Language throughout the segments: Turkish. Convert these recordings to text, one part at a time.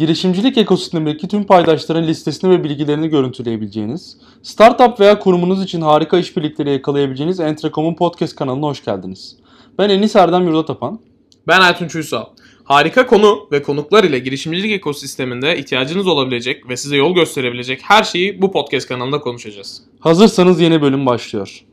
girişimcilik ekosistemindeki tüm paydaşların listesini ve bilgilerini görüntüleyebileceğiniz, startup veya kurumunuz için harika işbirlikleri yakalayabileceğiniz Entrecom'un podcast kanalına hoş geldiniz. Ben Enis Erdem Yurdatapan. Ben Aytunç Uysal. Harika konu ve konuklar ile girişimcilik ekosisteminde ihtiyacınız olabilecek ve size yol gösterebilecek her şeyi bu podcast kanalında konuşacağız. Hazırsanız yeni bölüm başlıyor.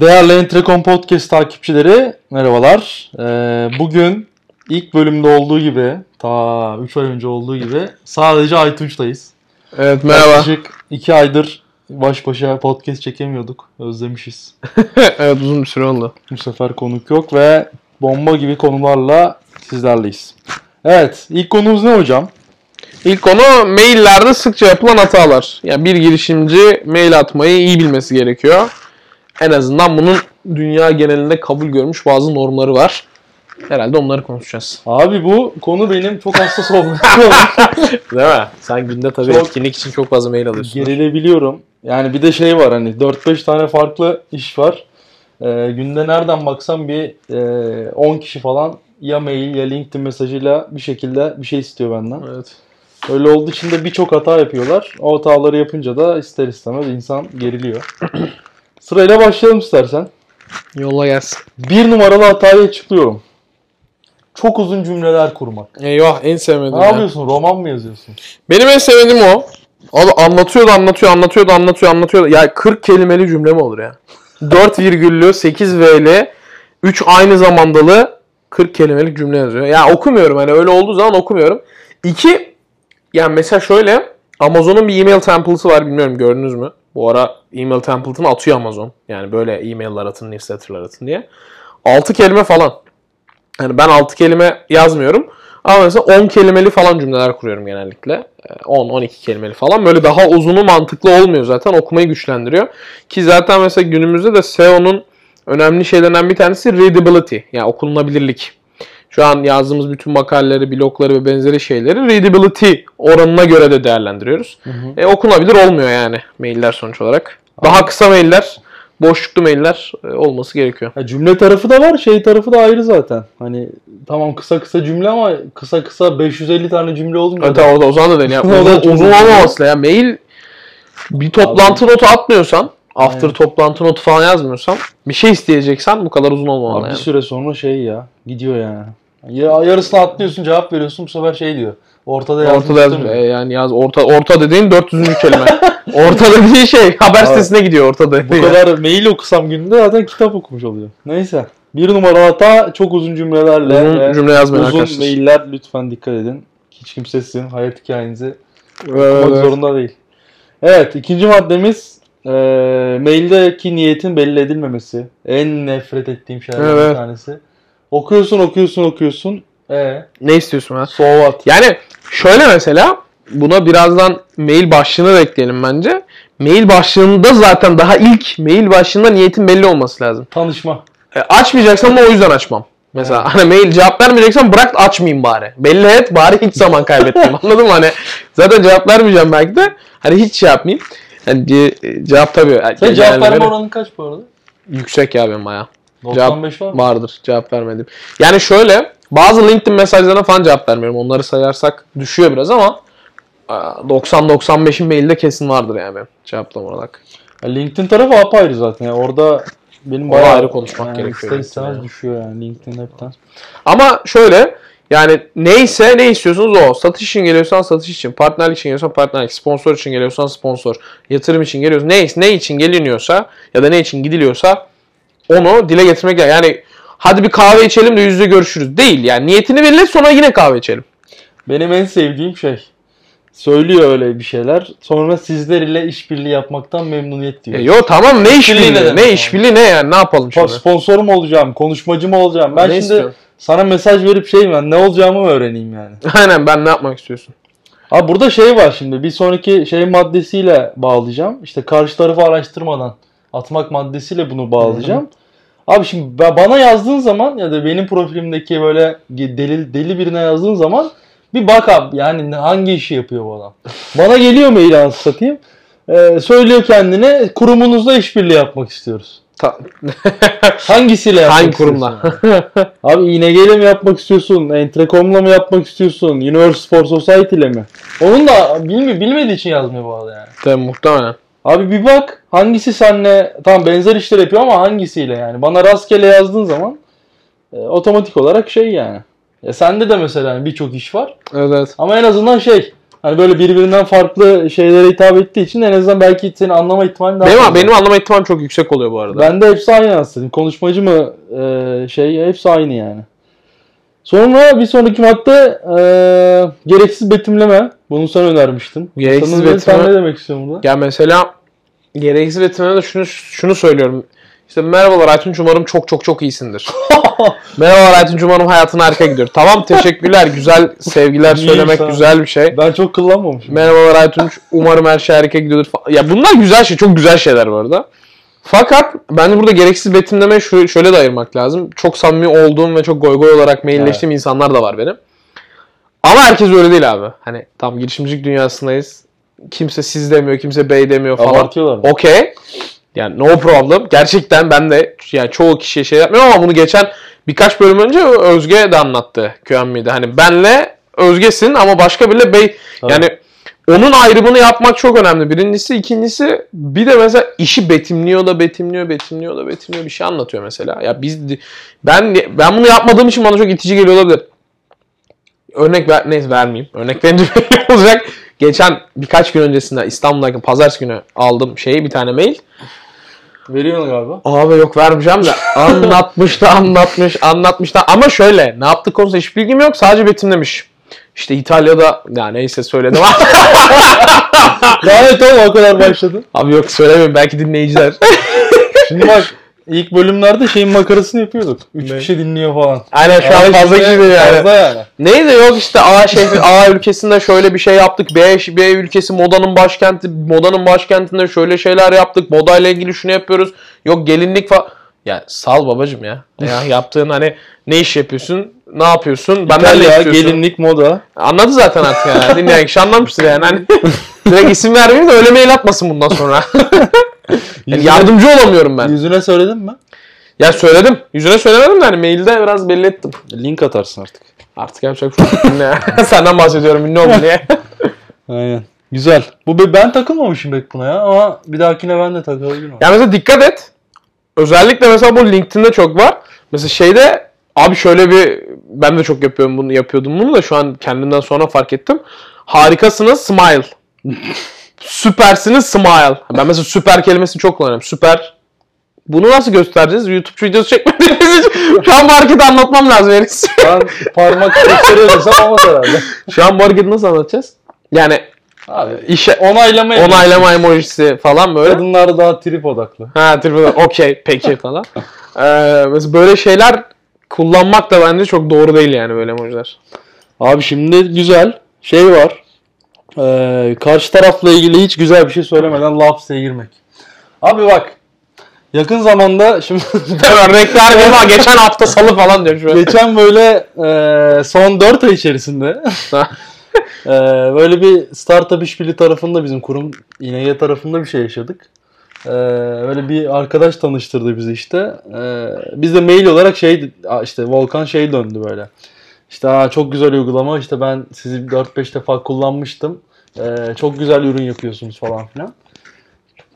Değerli Entrecom Podcast takipçileri merhabalar. Ee, bugün ilk bölümde olduğu gibi ta 3 ay önce olduğu gibi sadece Aytunç'tayız. Evet Yaklaşık 2 aydır baş başa podcast çekemiyorduk. Özlemişiz. evet uzun bir süre oldu. Bu sefer konuk yok ve bomba gibi konularla sizlerleyiz. Evet ilk konumuz ne hocam? İlk konu maillerde sıkça yapılan hatalar. Yani bir girişimci mail atmayı iyi bilmesi gerekiyor. En azından bunun dünya genelinde kabul görmüş bazı normları var. Herhalde onları konuşacağız. Abi bu konu benim çok hassas olduğum Değil mi? Sen günde tabii Çok- etkinlik için çok fazla mail alıyorsun. Gerilebiliyorum. Yani bir de şey var hani 4-5 tane farklı iş var. Ee, günde nereden baksam bir e, 10 kişi falan ya mail ya LinkedIn mesajıyla bir şekilde bir şey istiyor benden. Evet. Öyle olduğu için de birçok hata yapıyorlar. O hataları yapınca da ister istemez insan geriliyor. Sırayla başlayalım istersen. Yolla gelsin. Bir numaralı hatayı açıklıyorum. Çok uzun cümleler kurmak. Eyvah en sevmediğim Ne ya. yapıyorsun? Roman mı yazıyorsun? Benim en sevdiğim o. Abi anlatıyordu anlatıyor anlatıyordu anlatıyor anlatıyordu. Ya 40 kelimeli cümle mi olur ya? 4 virgüllü 8 V'li 3 aynı zamandalı 40 kelimelik cümle yazıyor. Ya okumuyorum hani öyle olduğu zaman okumuyorum. İki yani mesela şöyle Amazon'un bir email template'ı var bilmiyorum gördünüz mü? Bu ara email template'ını atıyor Amazon. Yani böyle e-mail'lar atın, newsletter'lar atın diye. 6 kelime falan. Yani ben 6 kelime yazmıyorum. Ama mesela 10 kelimeli falan cümleler kuruyorum genellikle. Ee, 10-12 kelimeli falan. Böyle daha uzunu mantıklı olmuyor zaten. Okumayı güçlendiriyor. Ki zaten mesela günümüzde de SEO'nun önemli şeylerinden bir tanesi readability. Yani okunabilirlik. Şu an yazdığımız bütün makaleleri, blogları ve benzeri şeyleri readability oranına göre de değerlendiriyoruz. E, okunabilir olmuyor yani mailler sonuç olarak. Daha kısa mailler, boşluklu mailler e, olması gerekiyor. Ya cümle tarafı da var, şey tarafı da ayrı zaten. Hani tamam kısa kısa cümle ama kısa kısa 550 tane cümle olunca Evet, o, da, o zaman da değil. Yani, uzun, uzun olmaması lazım. Mail bir toplantı notu atmıyorsan, after Aynen. toplantı notu falan yazmıyorsan, bir şey isteyeceksen bu kadar uzun olmamalı Abi yani. bir süre sonra şey ya gidiyor yani. Ya, yarısını atlıyorsun cevap veriyorsun bu sefer şey diyor. Ortada yazmış. Ortada yaz, e, yani yaz orta orta dediğin 400. kelime. orta dediğin şey haber Abi, sitesine gidiyor orta dediğin. Bu kadar mail okusam günde zaten kitap okumuş oluyor. Neyse. Bir numara hata çok uzun cümlelerle Uzun ve cümle yazmayın uzun arkadaşlar. mailler lütfen dikkat edin. Hiç kimse sizin hayat hikayenizi Evet, okumak evet. zorunda değil. Evet ikinci maddemiz e, maildeki niyetin belli edilmemesi. En nefret ettiğim şeylerden bir Evet. tanesi. Okuyorsun okuyorsun okuyorsun. E Ne istiyorsun ha? so what? Yani şöyle mesela buna birazdan mail başlığını da ekleyelim bence. Mail başlığında zaten daha ilk mail başlığında niyetin belli olması lazım. Tanışma. E, açmayacaksan da o yüzden açmam. Mesela hani mail cevap vermeyeceksen bırak açmayayım bari. Belli et bari hiç zaman kaybetmeyeyim. Anladın mı? Hani zaten cevap vermeyeceğim belki de. Hani hiç şey yapmayayım. Yani cevap tabii. Sen cevap verme oranın kaç bu arada? Yüksek ya benim bayağı. 95 var mı? Vardır cevap vermedim. Yani şöyle bazı LinkedIn mesajlarına falan cevap vermiyorum. Onları sayarsak düşüyor biraz ama e, 90-95'in mailde kesin vardır yani cevaplama olarak. Ya LinkedIn tarafı apayrı zaten. Yani orada benim bayağı ayrı konuşmak yani gerekiyor ister istemez ya. düşüyor yani LinkedIn hepten. Ama şöyle yani neyse ne istiyorsunuz o. Satış için geliyorsan satış için, partnerlik için geliyorsan partnerlik, sponsor için geliyorsan sponsor, yatırım için geliyorsan ne, ne için geliniyorsa ya da ne için gidiliyorsa onu dile getirmek. Yani hadi bir kahve içelim de yüz yüze görüşürüz. Değil yani niyetini belirle sonra yine kahve içelim. Benim en sevdiğim şey söylüyor öyle bir şeyler. Sonra sizler ile işbirliği yapmaktan memnuniyet diyor. E, yo tamam ne İşbirliği ne ne, işbirliği ne yani ne yapalım şimdi? Sponsor mu olacağım, konuşmacı mı olacağım? Ben Ne şimdi istiyorsun? sana mesaj verip şey ben ne olacağımı mı öğreneyim yani? Aynen ben ne yapmak istiyorsun? Abi burada şey var şimdi bir sonraki şey maddesiyle bağlayacağım. İşte karşı tarafı araştırmadan atmak maddesiyle bunu bağlayacağım. Abi şimdi ba- bana yazdığın zaman ya da benim profilimdeki böyle deli deli birine yazdığın zaman bir bak abi yani hangi işi yapıyor bu adam. Bana geliyor mail anasını satayım. Ee, söylüyor kendine kurumunuzla işbirliği yapmak istiyoruz. Hangisiyle yapmak Hangi kurumla? Abi İNG'yle mi yapmak istiyorsun? Entrecom'la mı yapmak istiyorsun? Universe for Society ile mi? Onun da bilmi bilmediği için yazmıyor bu arada yani. Tabii muhtemelen. Abi bir bak hangisi senle tam benzer işler yapıyor ama hangisiyle yani. Bana rastgele yazdığın zaman e, otomatik olarak şey yani. Ya sende de mesela hani birçok iş var Evet. ama en azından şey hani böyle birbirinden farklı şeylere hitap ettiği için en azından belki seni anlama ihtimali daha Benim, fazla. benim anlama ihtimalim çok yüksek oluyor bu arada. Bende hepsi aynı aslında. Konuşmacı mı e, şey hepsi aynı yani. Sonra bir sonraki madde e, gereksiz betimleme. Bunu sen önermiştin. Gereksiz Sen, ne- Sen betimleme- ne demek istiyorsun burada? Ya mesela gereksiz betimlemede şunu şunu söylüyorum. İşte merhabalar Aytunç umarım çok çok çok iyisindir. merhabalar Aytunç umarım hayatın harika gidiyor. Tamam teşekkürler. Güzel sevgiler söylemek güzel bir şey. Ben çok kullanmamışım. Merhabalar Aytunç umarım her şey harika gidiyordur falan. Ya bunlar güzel şey. Çok güzel şeyler bu arada. Fakat ben burada gereksiz betimlemeyi şöyle de ayırmak lazım. Çok samimi olduğum ve çok goy goy olarak mailleştiğim insanlar da var benim. Ama herkes öyle değil abi. Hani tam girişimcilik dünyasındayız. Kimse siz demiyor, kimse bey demiyor falan. Okey. Yani no problem. Gerçekten ben de yani çoğu kişiye şey yapmıyorum ama bunu geçen birkaç bölüm önce Özge de anlattı QM'de. Hani benle Özge'sin ama başka biriyle bey. Tabii. Yani onun ayrımını yapmak çok önemli. Birincisi, ikincisi bir de mesela işi betimliyor da betimliyor, betimliyor da betimliyor bir şey anlatıyor mesela. Ya biz ben ben bunu yapmadığım için bana çok itici geliyor olabilir. Örnek ver, neyse vermeyeyim. Örnek verince olacak. Geçen birkaç gün öncesinde İstanbul'dayken pazartesi günü aldım şeyi bir tane mail. Veriyorsun galiba. Abi yok vermeyeceğim de anlatmış da anlatmış anlatmış da ama şöyle ne yaptık konusunda hiç bilgim yok sadece betimlemiş. İşte İtalya'da ya neyse söyledim. Gayet oğlum o kadar başladın. Abi yok söylemeyeyim belki dinleyiciler. Şimdi bak ilk bölümlerde şeyin makarasını yapıyorduk. Üç Ne? kişi dinliyor falan. Aynen şu an fazla kişi değil yani. Fazla yani. Neydi yok işte A şehri A ülkesinde şöyle bir şey yaptık. B, B ülkesi modanın başkenti. Modanın başkentinde şöyle şeyler yaptık. Modayla ilgili şunu yapıyoruz. Yok gelinlik falan. Ya sal babacım ya. Ya yaptığın hani ne iş yapıyorsun? Ne yapıyorsun? Ne İtalya, istiyorsun? gelinlik, moda. Anladı zaten artık yani. Dinleyen kişi anlamıştır yani. Hani direkt isim vermeyeyim de öyle mail atmasın bundan sonra. yani yardımcı olamıyorum ben. Yüzüne söyledin mi? Ya söyledim. Yüzüne söylemedim de hani mailde biraz belli ettim. Link atarsın artık. Artık yapacak bir şey yok. Ne? Senden bahsediyorum ünlü oldun diye. Aynen. Güzel. Bu be- ben takılmamışım pek buna ya ama bir dahakine ben de takılabilirim. Ya mesela dikkat et. Özellikle mesela bu LinkedIn'de çok var. Mesela şeyde abi şöyle bir ben de çok yapıyorum bunu yapıyordum bunu da şu an kendimden sonra fark ettim. Harikasınız smile. Süpersiniz smile. Ben mesela süper kelimesini çok kullanıyorum. Süper. Bunu nasıl göstereceğiz? YouTube videosu çekmediğimiz için şu an bu hareketi anlatmam lazım Enis. Ben parmak gösteriyor desem olmaz herhalde. Şu an bu hareketi nasıl anlatacağız? Yani Abi işe onaylama onaylama emojisi falan böyle. Kadınlar daha trip odaklı. Ha tripod okey peki falan. Ee, mesela böyle şeyler kullanmak da bence çok doğru değil yani böyle emojiler. Abi şimdi güzel şey var. Ee, karşı tarafla ilgili hiç güzel bir şey söylemeden lafzaya girmek. Abi bak. Yakın zamanda şimdi Örnekler gibi ama geçen hafta salı falan diyor şu an. geçen böyle e, son 4 ay içerisinde e, böyle bir startup işbirliği tarafında bizim kurum İNG tarafında bir şey yaşadık. E, böyle bir arkadaş tanıştırdı bizi işte. E, biz de mail olarak şey işte Volkan şey döndü böyle. İşte Aa, çok güzel uygulama işte ben sizi 4-5 defa kullanmıştım. E, çok güzel ürün yapıyorsunuz falan filan.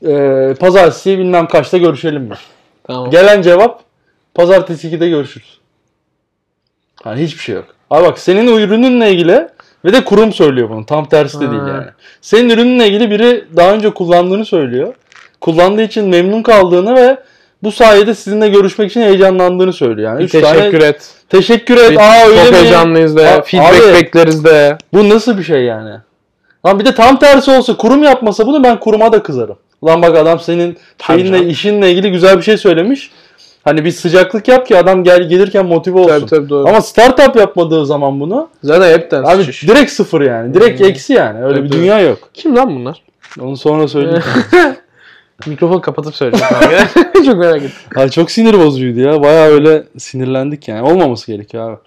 E, pazartesi bilmem kaçta görüşelim mi? Tamam. Gelen cevap pazartesi 2'de görüşürüz. Yani hiçbir şey yok. Abi bak senin o ürününle ilgili ve de kurum söylüyor bunu. Tam tersi de değil yani. Senin ürününle ilgili biri daha önce kullandığını söylüyor. Kullandığı için memnun kaldığını ve bu sayede sizinle görüşmek için heyecanlandığını söylüyor. Yani Bir üç teşekkür tane, et. Teşekkür et. Aa öyle Çok mi? heyecanlıyız de. A- feedback abi. bekleriz de. Bu nasıl bir şey yani? Lan bir de tam tersi olsa kurum yapmasa bunu ben kuruma da kızarım. Ulan bak adam senin Tabii şeyinle canım. işinle ilgili güzel bir şey söylemiş. Hani bir sıcaklık yap ki adam gel gelirken motive olsun. Tabii tabii doğru. Ama startup yapmadığı zaman bunu Zaten hepten abi sıçış. direkt sıfır yani. Direkt Hmm. eksi yani. Öyle Tabii, bir tabii. dünya yok. Kim lan bunlar? Onu sonra söyleyeyim. Mikrofon kapatıp söyleyeceğim. Çok merak ettim. Abi çok sinir bozucuydu ya. Bayağı öyle sinirlendik yani. Olmaması gerekiyor abi.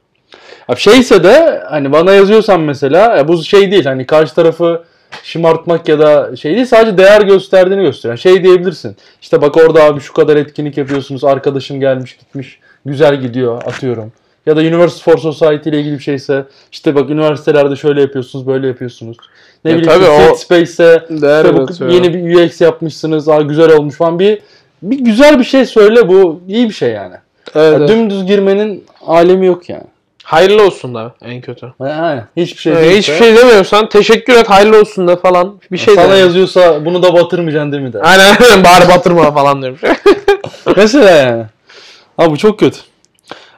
Abi şeyse de hani bana yazıyorsan mesela bu şey değil hani karşı tarafı şımartmak ya da şey değil sadece değer gösterdiğini gösteren. Şey diyebilirsin. İşte bak orada abi şu kadar etkinlik yapıyorsunuz. Arkadaşım gelmiş gitmiş. Güzel gidiyor atıyorum. Ya da University for Society ile ilgili bir şeyse işte bak üniversitelerde şöyle yapıyorsunuz böyle yapıyorsunuz. Ne Ya bileyim tabii o- Space'e işte yeni bir UX yapmışsınız. Aa, güzel olmuş falan bir bir güzel bir şey söyle bu iyi bir şey yani. Evet, Ya evet. Dümdüz girmenin alemi yok yani. Hayırlı olsun da en kötü. Aynen. Hiçbir şey Ee, hiçbir şey demiyorsan teşekkür et hayırlı olsun da falan bir şey Sana de. yazıyorsa bunu da batırmayacaksın değil mi de. Aynen bari batırma falan demiş. Mesela yani. Abi bu çok kötü.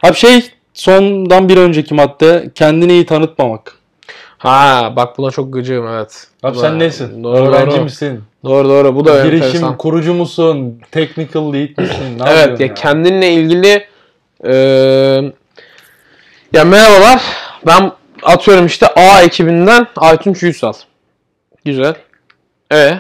Abi şey sondan bir önceki madde kendini iyi tanıtmamak. Ha bak buna çok gıcığım evet. Abi sen nesin? Doğru, Öğrenci doğru. misin? Doğru doğru bu da Girişim enteresan. kurucu musun? Technical lead misin? Ne Evet yapıyorsun ya kendinle ilgili eee ya merhabalar ben atıyorum işte A ekibinden Aytunç Ünsal. Güzel. E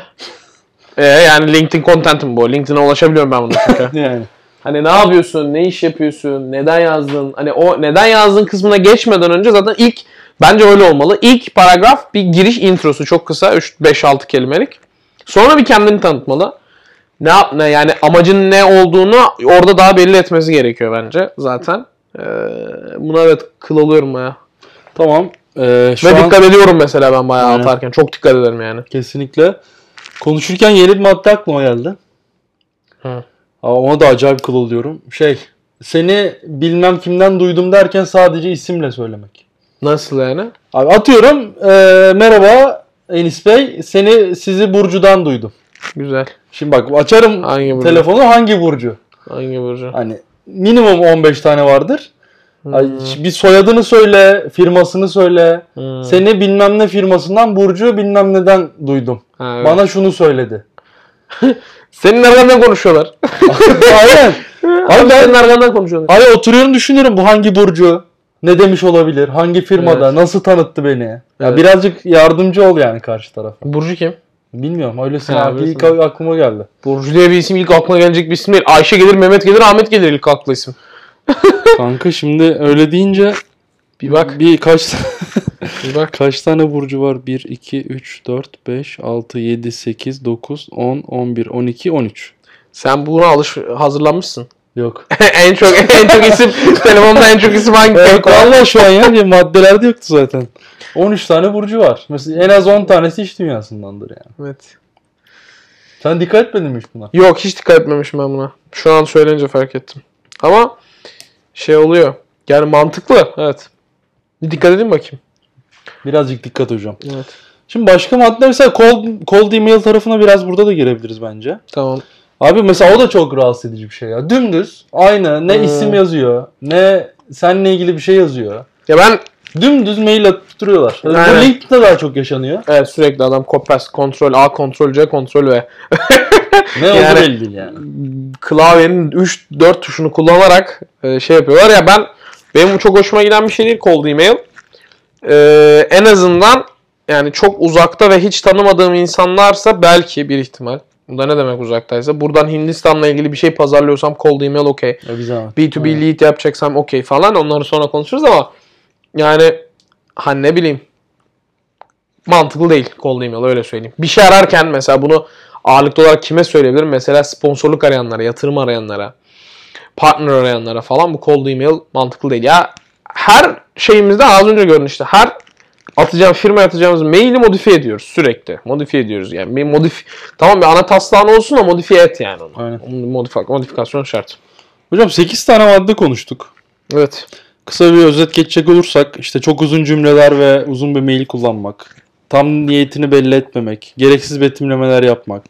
e yani LinkedIn content'im bu. LinkedIn'e ulaşabiliyorum ben bunu çünkü. Yani. hani ne yapıyorsun, ne iş yapıyorsun, neden yazdın? Hani o neden yazdın kısmına geçmeden önce zaten ilk bence öyle olmalı. İlk paragraf bir giriş introsu çok kısa 3 5 6 kelimelik. Sonra bir kendini tanıtmalı. Ne yap ne yani amacın ne olduğunu orada daha belli etmesi gerekiyor bence zaten. Ee, buna evet kıl alıyorum baya. Tamam. Ee, şu Ve an dikkat ediyorum mesela ben bayağı Aynen. atarken. Çok dikkat ederim yani. kesinlikle konuşurken yeni bir madde aklıma geldi. Hı. Ama ona da acayip kıl oluyorum. Şey seni bilmem kimden duydum derken sadece isimle söylemek. Nasıl yani? Abi atıyorum eee, merhaba Enis Bey seni sizi Burcu'dan duydum. Güzel. Şimdi bak açarım Hangi burcu? telefonu hangi Burcu? Hangi burcu? Hani minimum 15 tane vardır. Ay, Hmm. Bir soyadını söyle, firmasını söyle. Hmm. Seni bilmem ne firmasından Burcu bilmem neden duydum. Ha, evet. Bana şunu söyledi. Senin arkandan konuşuyorlar. Aynen. Abi ben Senin arkandan konuşuyorlar. Abi oturuyorum düşünüyorum bu hangi Burcu? Ne demiş olabilir? Hangi firmada? Evet. Nasıl tanıttı beni? Ya Evet. birazcık yardımcı ol yani karşı tarafa. Burcu kim? Bilmiyorum Ha, abi ilk aklıma geldi. Burcu diye bir isim ilk aklına gelecek bir isim değil. Ayşe gelir, Mehmet gelir, Ahmet gelir ilk akla isim. Kanka şimdi öyle deyince Bir bak. bir kaç Bir bak. kaç tane burcu var? 1 2 3 4 5 6 7 8 9 10 11 12 13. Sen buna alış hazırlanmışsın. Yok. en çok en çok isim telefonda en çok isim hangi? Evet vallahi şu an yani maddelerde yoktu zaten. 13 tane burcu var. Mesela en az 10 tanesi iş dünyasındandır yani. Evet. Sen dikkat etmedin mi hiç buna? Yok hiç dikkat etmemişim ben buna. Şu an söyleyince fark ettim. Ama şey oluyor. Yani mantıklı. Evet. Bir dikkat edin bakayım. Birazcık dikkat hocam. Evet. Şimdi başka madde mesela cold, cold email tarafına biraz burada da girebiliriz bence. Tamam. Abi mesela o da çok rahatsız edici bir şey ya. Dümdüz aynı ne Hmm. isim yazıyor ne seninle ilgili bir şey yazıyor. Ya ben Dümdüz mail atıp duruyorlar. Bu. LinkedIn'de daha çok yaşanıyor. evet, sürekli adam copy paste, kontrol A, kontrol C, kontrol V. Ne oldu Yani- belli değil yani. klavyenin 3-4 tuşunu kullanarak e, şey yapıyorlar. Ya ben benim çok hoşuma giden bir şey değil cold email. E, en azından yani çok uzakta ve hiç tanımadığım insanlarsa belki bir ihtimal. Bu da ne demek uzaktaysa. Buradan Hindistan'la ilgili bir şey pazarlıyorsam cold email okey. Ya güzel. B2B lead yapacaksam okey falan. Onları sonra konuşuruz ama yani hani ne bileyim mantıklı değil cold email öyle söyleyeyim. Bir şey ararken mesela bunu ağırlıklı olarak kime söyleyebilirim? Mesela sponsorluk arayanlara, yatırım arayanlara, partner arayanlara falan bu cold email mantıklı değil. Ya her şeyimizde az önce gördün işte her atacağım firma atacağımız maili modifiye ediyoruz sürekli. Modifiye ediyoruz yani. Bir modif tamam bir ana taslağın olsun da modifiye et yani onu. Aynen. Modif- modifikasyon şart. Hocam 8 tane madde konuştuk. Evet. Kısa bir özet geçecek olursak işte çok uzun cümleler ve uzun bir mail kullanmak. Tam niyetini belli etmemek. Gereksiz betimlemeler yapmak.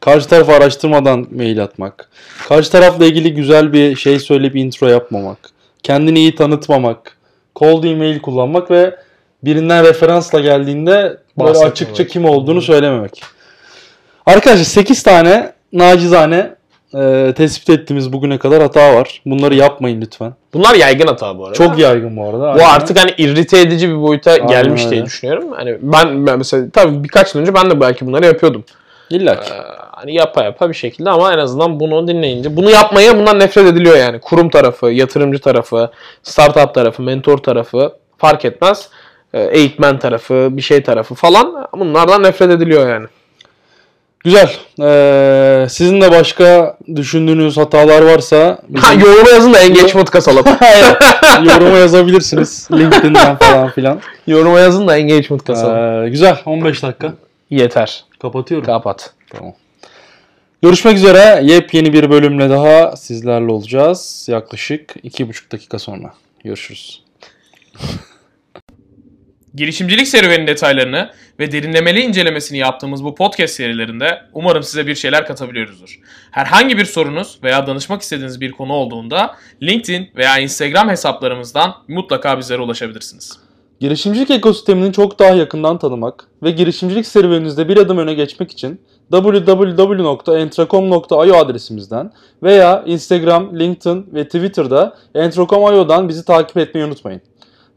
Karşı tarafı araştırmadan mail atmak. Karşı tarafla ilgili güzel bir şey söyleyip intro yapmamak. Kendini iyi tanıtmamak. Cold email kullanmak ve birinden referansla geldiğinde böyle açıkça kim olduğunu söylememek. Arkadaşlar 8 tane nacizane e, tespit ettiğimiz bugüne kadar hata var. Bunları yapmayın lütfen. Bunlar yaygın hata bu arada. Çok yaygın bu arada. Bu Aynen. artık hani irrite edici bir boyuta gelmiş diye öyle. düşünüyorum. Hani ben, ben mesela tabii birkaç yıl önce ben de belki bunları yapıyordum. İlla ki. Ee, hani yapa yapa bir şekilde ama en azından bunu dinleyince bunu yapmaya bundan nefret ediliyor yani. Kurum tarafı, yatırımcı tarafı, startup tarafı, mentor tarafı fark etmez. E, eğitmen tarafı, bir şey tarafı falan bunlardan nefret ediliyor yani. Güzel. Ee, sizin de başka düşündüğünüz hatalar varsa Ha, yoruma yazın da engagement kasalım. yoruma yazabilirsiniz. LinkedIn'den falan filan. yoruma yazın da engagement kasalım. Ee, güzel. 15 dakika. Yeter. Kapatıyorum. Kapat. Tamam. Görüşmek üzere. Yepyeni bir bölümle daha sizlerle olacağız. Yaklaşık 2,5 dakika sonra. Görüşürüz. Girişimcilik serüvenin detaylarını ve derinlemeli incelemesini yaptığımız bu podcast serilerinde umarım size bir şeyler katabiliyoruzdur. Herhangi bir sorunuz veya danışmak istediğiniz bir konu olduğunda LinkedIn veya Instagram hesaplarımızdan mutlaka bizlere ulaşabilirsiniz. Girişimcilik ekosistemini çok daha yakından tanımak ve girişimcilik serüveninizde bir adım öne geçmek için www.entracom.io adresimizden veya Instagram, LinkedIn ve Twitter'da entracom.io'dan bizi takip etmeyi unutmayın.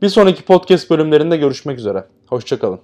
Bir sonraki podcast bölümlerinde görüşmek üzere. Hoşçakalın.